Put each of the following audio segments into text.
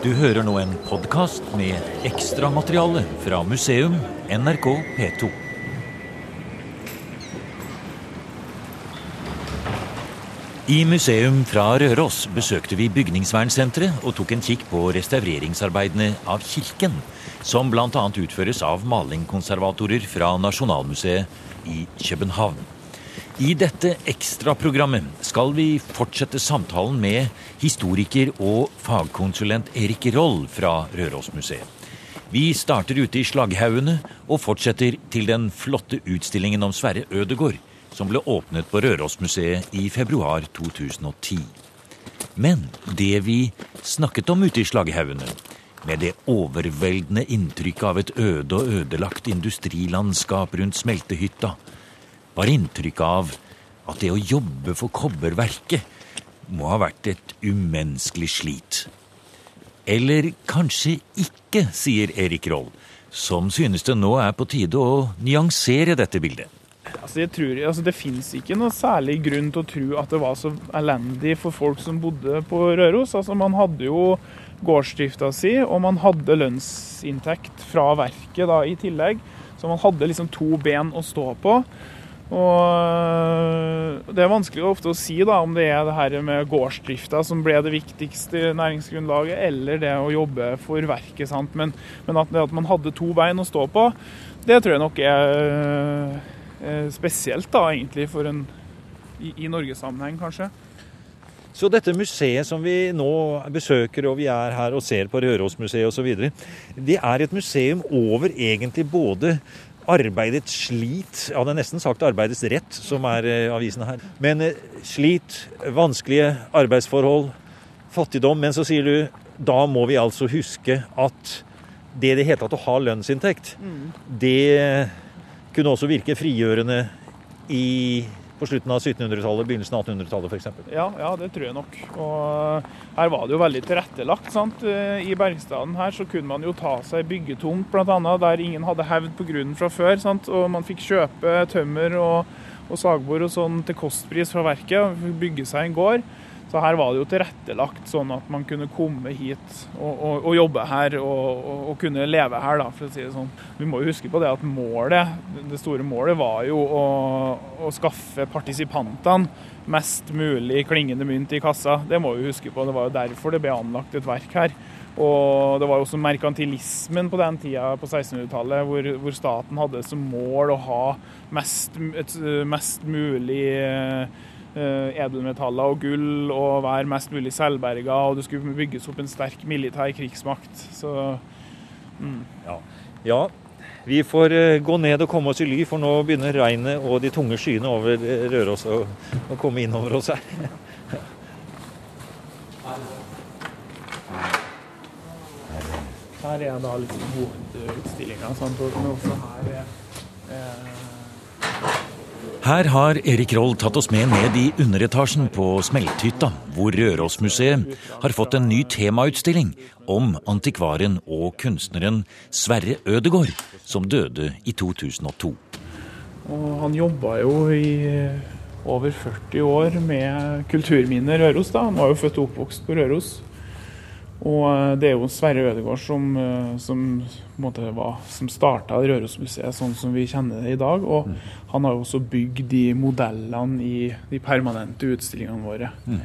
Du hører nå en podkast med ekstramateriale fra museum NRK P2. I museum fra Røros besøkte vi bygningsvernsenteret og tok en kikk på restaureringsarbeidene av kirken, som bl.a. utføres av malingkonservatorer fra Nasjonalmuseet i København. I dette ekstraprogrammet skal vi fortsette samtalen med historiker og fagkonsulent Erik Roll fra Rørosmuseet. Vi starter ute i Slagghaugene og fortsetter til den flotte utstillingen om Sverre Ødegård, som ble åpnet på Rørosmuseet i februar 2010. Men det vi snakket om ute i Slagghaugene, med det overveldende inntrykket av et øde og ødelagt industrilandskap rundt smeltehytta, var inntrykket av at det å jobbe for kobberverket må ha vært et umenneskelig slit. Eller kanskje ikke, sier Erik Roll, som synes det nå er på tide å nyansere dette bildet. Altså jeg tror, altså Det fins ikke noe særlig grunn til å tro at det var så elendig for folk som bodde på Røros. Altså Man hadde jo gårdsdrifta si, og man hadde lønnsinntekt fra verket da i tillegg. Så man hadde liksom to ben å stå på. Og øh, Det er vanskelig ofte å si da, om det er det her med gårdsdrifta som ble det viktigste næringsgrunnlaget, eller det å jobbe for verket. sant? Men, men at, at, man hadde to bein å stå på, det tror jeg nok er, er øh, spesielt da, egentlig, for en, i, i Norgessammenheng, kanskje. Så dette museet som vi nå besøker, og vi er her og ser på Rørosmuseet osv., det er et museum over egentlig både arbeidets slit Jeg hadde nesten sagt arbeidets rett, som er avisene avisen her. Men uh, slit, vanskelige arbeidsforhold, fattigdom. Men så sier du da må vi altså huske at det det heter at å ha lønnsinntekt, mm. det kunne også virke frigjørende i på slutten av 1700-tallet, begynnelsen av 1800-tallet f.eks. Ja, ja, det tror jeg nok. Og her var det jo veldig tilrettelagt. sant? I Bergstaden her så kunne man jo ta seg byggetomt bl.a. der ingen hadde hevd på grunnen fra før. sant? Og man fikk kjøpe tømmer og, og sagbord og sånn til kostpris fra verket og bygge seg en gård. Så her var det jo tilrettelagt sånn at man kunne komme hit og, og, og jobbe her og, og, kunne leve her, da, for å si det sånn. Vi må jo huske på det at målet, det store målet var jo å, å skaffe partisipantene mest mulig klingende mynt i kassa. Det må vi huske på. Det var jo derfor det ble anlagt et verk her. Og det var jo også merkantilismen på den tida, på 1600-tallet, hvor, hvor, staten hadde som mål å ha mest, et, mest mulig Eh, edelmetaller og gull og være mest mulig selvberga, og det skulle bygges opp en sterk militær krigsmakt. Så mm. ja. ja. Vi får eh, gå ned og komme oss i ly, for nå begynner regnet og de tunge skyene over eh, Røros å, komme komme innover oss her. Her er da litt hovedutstillinga. Men også her er, er her har Erik Roll tatt oss med ned i underetasjen på Smelthytta, hvor Rørosmuseet har fått en ny temautstilling om antikvaren og kunstneren Sverre Ødegård, som døde i 2002. Og han jobba jo i over 40 år med kulturminner Røros. da. Han var jo født og oppvokst på Røros. Og eh, det er jo Sverre Ødegaard som, eh, var, som starta Rørosmuseet sånn som vi kjenner det i dag. Og mm. han har jo også bygd de modellene i de permanente utstillingene våre. Mm.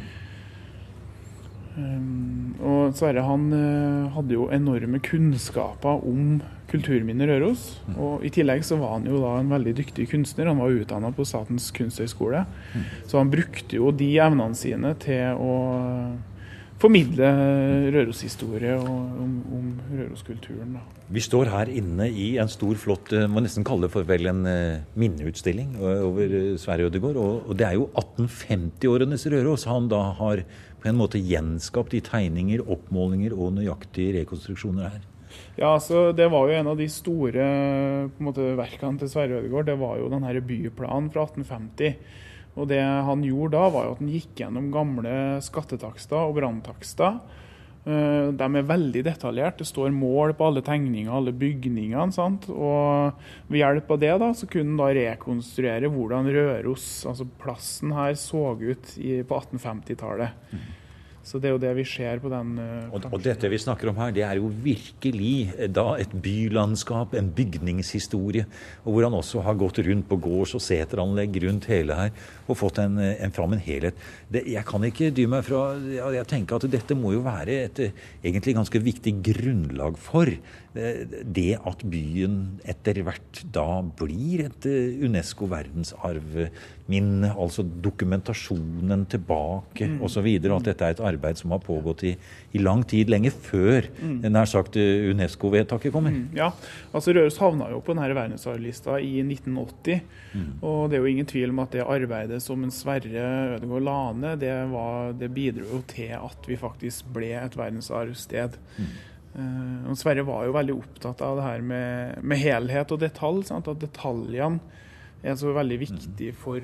Um, og Sverre han uh, hadde jo enorme kunnskaper om kulturminner Røros. Mm. Og i tillegg så var han jo da en veldig dyktig kunstner. Han var utdanna på Statens kunsthøgskole. Mm. Så han brukte jo de evnene sine til å formidle Røros-historie om, om Røros-kulturen. Vi står her inne i en stor, flott eh, må nesten kalle det for vel en uh, minneutstilling over uh, Sverre Ødegaard. Og, og, det er jo 1850-årenes Røros han da har på en måte gjenskapt i tegninger, oppmålinger og nøyaktige rekonstruksjoner her. Ja, altså Det var jo en av de store måte, verkene til Sverre Ødegaard. Det var jo den her byplanen fra 1850. Og det han gjorde da, var jo at han gikk gjennom gamle skattetakster og branntakster. Eh, de er veldig detaljert. Det står mål på alle tegninger, alle bygningene. Sant? Og ved hjelp av det da, så kunne han da rekonstruere hvordan Røros, altså plassen her, så ut på 1850-tallet. Så det er jo det vi ser på den uh, og, og, dette vi snakker om her, det er jo virkelig eh, da et bylandskap, en bygningshistorie. Og hvor han også har gått rundt på gårds- og seteranlegg rundt hele her og fått en, eh, en fram en helhet. Det, jeg kan ikke dy meg fra Jeg tenker at dette må jo være et egentlig ganske viktig grunnlag for det at byen etter hvert da blir et Unesco verdensarvminne. Altså dokumentasjonen tilbake mm. osv. Og, at dette er et arbeid som har pågått i, i lang tid, lenge før mm. nær sagt Unesco-vedtaket kommer. Mm, ja, altså Røros havna jo på denne verdensarvlista i 1980. Mm. Og det er jo ingen tvil om at det arbeidet som en Sverre Ødegaard la ned, det, det bidro jo til at vi faktisk ble et verdensarvsted. Mm. Og Sverre var jo veldig opptatt av det her med, med helhet og detalj. Sant? At detaljene er så veldig viktig for,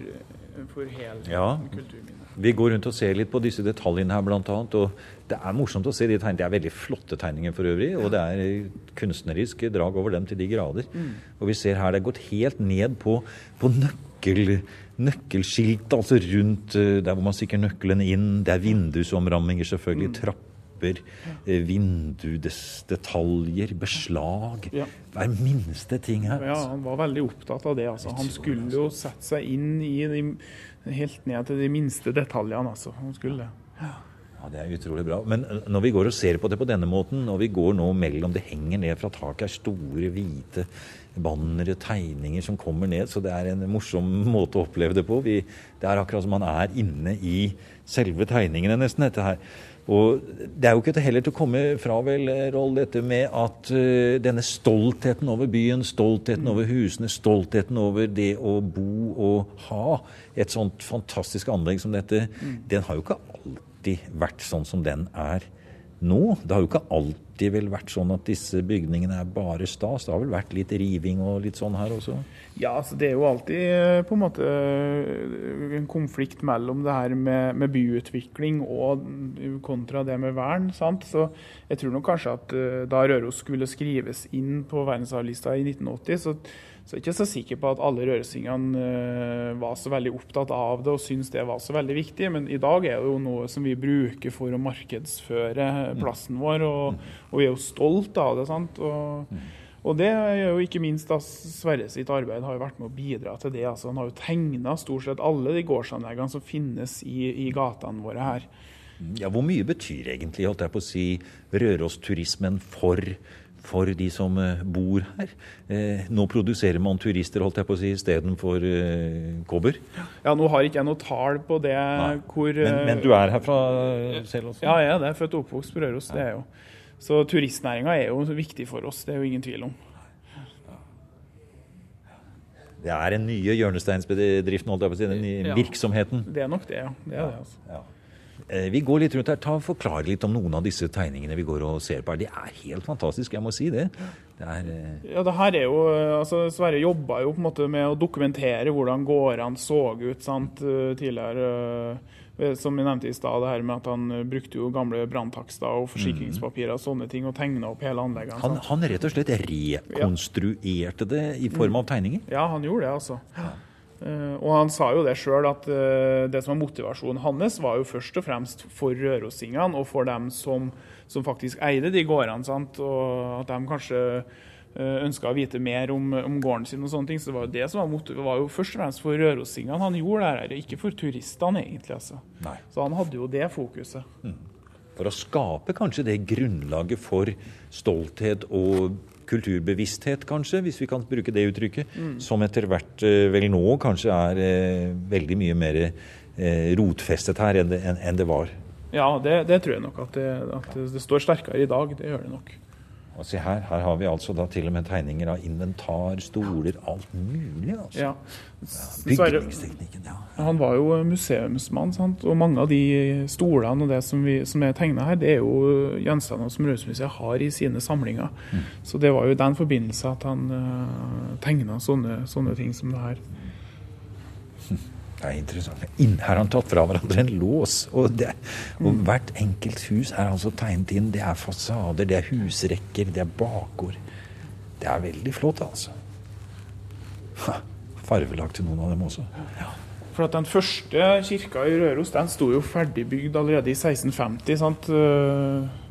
for hele ja. kulturminnet. Vi går rundt og ser litt på disse detaljene her, annet, og det er morsomt å se de tegningene. Det er veldig flotte tegninger for øvrig, og det er kunstnerisk drag over dem til de grader. Mm. Og vi ser her det er gått helt ned på, på nøkkel, nøkkelskilt, altså rundt eh, der hvor man stikker nøkkelen inn. Det er vindusomramminger, selvfølgelig. Mm. Trapp lamper, eh, vindusdetaljer, beslag. Ja. Hver minste ting her. Ja, Han var veldig opptatt av det. Altså. Han skulle jo sette seg inn i de, helt ned til de minste detaljene. Altså. Han skulle Ja. Ja, Det er utrolig bra. Men eh, når vi går og ser på det på denne måten, og vi går nå mellom Det henger ned fra taket er store, hvite bannere, tegninger som kommer ned. Så det er en morsom måte å oppleve det på. Vi, det er akkurat som man er inne i selve tegningene, nesten, dette her. Og Det er jo ikke heller til å komme fra, vel, Roll, dette med at uh, denne stoltheten over byen, stoltheten over husene, stoltheten over det å bo og ha et sånt fantastisk anlegg som dette, mm. den har jo ikke alltid vært sånn som den er nå. Det har jo ikke alltid vel vært sånn at disse bygningene er bare stas. Det har vel vært litt riving og litt sånn her også? Ja, altså det er jo alltid eh, på en måte eh, en konflikt mellom det her med, med byutvikling og kontra det med vern. sant? Så jeg tror nok kanskje at eh, da Røros skulle skrives inn på verdensarvlista i 1980, så så jeg er ikke så sikker på at alle rørsingene uh, var så veldig opptatt av det og syntes det var så veldig viktig, men i dag er det jo noe som vi bruker for å markedsføre plassen vår, og, og vi er jo stolt av det. sant? Og, og det er jo ikke minst da Sverre sitt arbeid har jo vært med å bidra til det. altså Han har jo tegna stort sett alle de gårdsanleggene som finnes i, i gatene våre her. Ja, Hvor mye betyr egentlig holdt jeg på å si, Røros-turismen for for de som eh, bor her. Eh, nå produserer man turister holdt jeg på å si, istedenfor eh, kobber. Ja, Nå har ikke jeg noe tall på det. hvor... Men, men, du er herfra selv også? Ja, jeg er det. Født og oppvokst på Røros. Ja. det er jo. Så turistnæringa er jo viktig for oss, det er jo ingen tvil om. Det er den nye hjørnesteinsbedriften, holdt jeg på å si, den nye ja. virksomheten? Det er nok det, ja. Det er det, altså. Ja. Eh, vi går litt rundt her. Ta og Forklare litt om noen av disse tegningene vi går og ser på. her. De er helt fantastiske, jeg må si det. det er, uh... ja, det her er jo, altså Sverre jobba jo på en måte med å dokumentere hvordan gårdene så ut sant, eh, tidligere. Som vi nevnte i stad, det her med at han brukte jo gamle branntakster og forsikringspapirer og sånne ting og tegna opp hele anleggene. Han, han, rett og slett rekonstruerte det i form av tegninger? Ja, han gjorde det, altså. Ja. Eh, og han sa jo det sjøl, at eh, det som var motivasjonen hans, var jo først og fremst for rørosingene og for dem som, som faktisk eide de gårdene. Sant? Og at de kanskje eh, ønska å vite mer om, om, gården sin og sånne ting. Så det var jo det som var motivet, var jo først og fremst for rørosingene han gjorde det her, ikke for turistene egentlig. altså. Så han hadde jo det fokuset. Mm. For å skape kanskje det grunnlaget for stolthet og kulturbevissthet, kanskje, hvis vi kan bruke det uttrykket, mm. som etter hvert eh, vel nå kanskje er eh, veldig mye mer eh, rotfestet her enn det, enn det var. Ja, det, det, tror jeg nok at det, at det står sterkere i dag. Det gjør det nok. Og se her, her har vi altså da til og med tegninger av inventar, stoler, alt mulig. altså. Ja. bygningsteknikken, ja. Han var jo museumsmann, sant? og mange av de stolene og det som, vi, som er tegna her, det er jo gjenstander som Rødsmuseet har i sine samlinger. Mm. Så det var jo i den forbindelse at han uh, tegna sånne, sånne ting som det her. Det er interessant. Her har han tatt fra hverandre en lås. Og, det, og, mm. hvert enkelt hus er altså tegnet inn. Det er fasader, det er husrekker, det er bakgård. Det er veldig flott, altså. Ha, farvelagt til noen av dem også. Ja. For at den første kirka i Røros den sto jo ferdigbygd allerede i 1650. sant?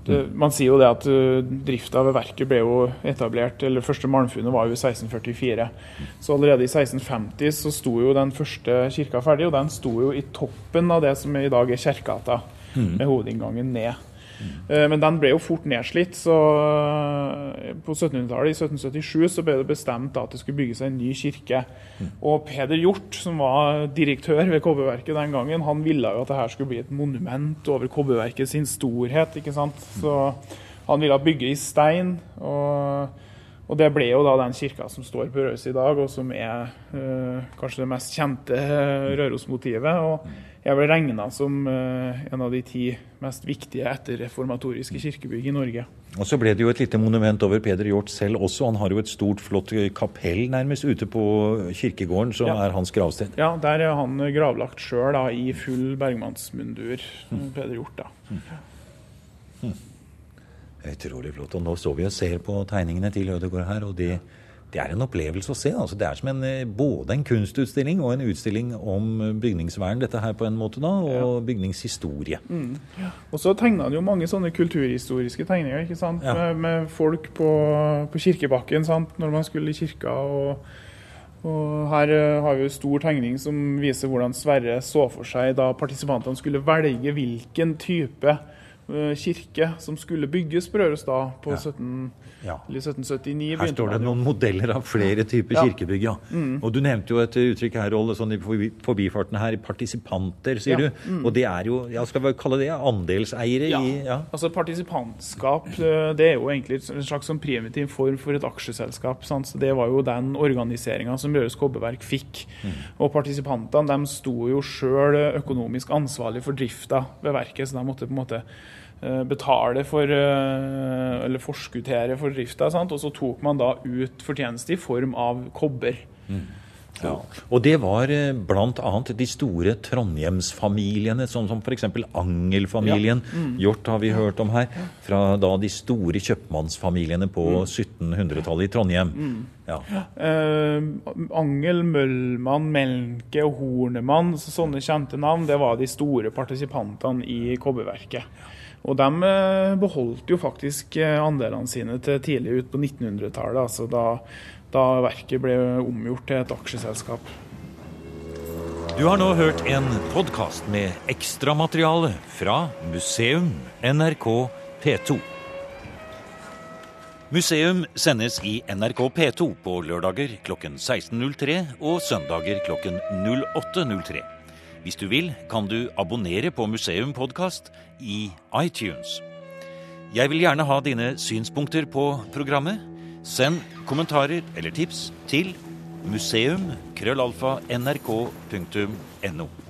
Eh, det, man sier jo det at uh, drifta ved verket ble jo etablert, eller første malmfunnet var jo i 1644. Så allerede i 1650 så sto jo den første kirka ferdig, og den sto jo i toppen av det som i dag er Kjerkegata, mm. med hovedinngangen ned. Eh, men den ble jo fort nedslitt, så eh, på 1700-tallet, i 1777, så ble det bestemt at det skulle bygges en ny kirke. Og Peder Hjort, som var direktør ved Kobberverket den gangen, han ville jo at dette skulle bli et monument over Kobberverket sin storhet. ikke sant? Så han ville bygge i stein. og og det ble jo da den kirka som står på Røros i dag, og som er øh, kanskje det mest kjente Røros-motivet. Og jeg ble regna som øh, en av de ti mest viktige etterreformatoriske kirkebygg i Norge. Og Så ble det jo et lite monument over Peder Hjort selv også. Han har jo et stort, flott kapell nærmest ute på kirkegården, som ja. er hans gravsted. Ja, der er han gravlagt sjøl i full bergmannsmundur, mm. Peder Hjort. da. Mm. Mm. Utrolig flott. Og nå står vi og ser på tegningene til Ødegaard her, og det, det er en opplevelse å se. Altså, det er som en, eh, både en kunstutstilling og en utstilling om bygningsvern, dette her på en måte, da, og bygningshistorie. Mm. Og så tegna han jo mange sånne kulturhistoriske tegninger, ikke sant? Ja. Med, med, folk på, på kirkebakken sant? når man skulle i kirka. og og Her uh, har vi en stor tegning som viser hvordan Sverre så for seg da partisipantene skulle velge hvilken type Eh, kirke som skulle bygges på Røros da, på ja. 17, ja. 1779. Her står det noen modeller av flere typer ja. kirkebygg, ja. Mm. Og du nevnte jo et uttrykk her, Rolle, sånn i forbifarten her, partisipanter, sier du. Mm. Og det er jo, ja, skal vi kalle det andelseiere i Ja. Altså partisipantskap, eh, det er jo egentlig en slags sånn primitiv form for et aksjeselskap. Sant? Så det var jo den organiseringa som Røros Kobberverk fikk. Mm. Og partisipantene de sto jo sjøl økonomisk ansvarlig for drifta ved verket, så de måtte på en måte Eh, betale for eh, Eller forskuttere for drifta. Og så tok man da ut fortjeneste i form av kobber. Mm. Ja. Og det var eh, bl.a. de store trondhjemsfamiliene, sånn som f.eks. Angel-familien. Ja. Mm. Hjort har vi hørt om her. Fra da de store kjøpmannsfamiliene på mm. 1700-tallet i Trondheim. Mm. Ja. Eh, Angel, Møllmann, Melnke og Hornemann, sånne kjente navn, det var de store partisipantene i kobberverket. Og de eh, beholdt jo faktisk eh, andelene sine til tidlig ut på 1900-tallet, altså da, da verket ble omgjort til et aksjeselskap. Du har nå hørt en podkast med ekstramateriale fra Museum NRK P2. Museum sendes i NRK P2 på lørdager klokken 16.03 og søndager klokken 08.03. Hvis du vil, kan du abonnere på Museum Podkast i iTunes. Jeg vil gjerne ha dine synspunkter på programmet. Send kommentarer eller tips til museum.krøllalfa.nrk.no.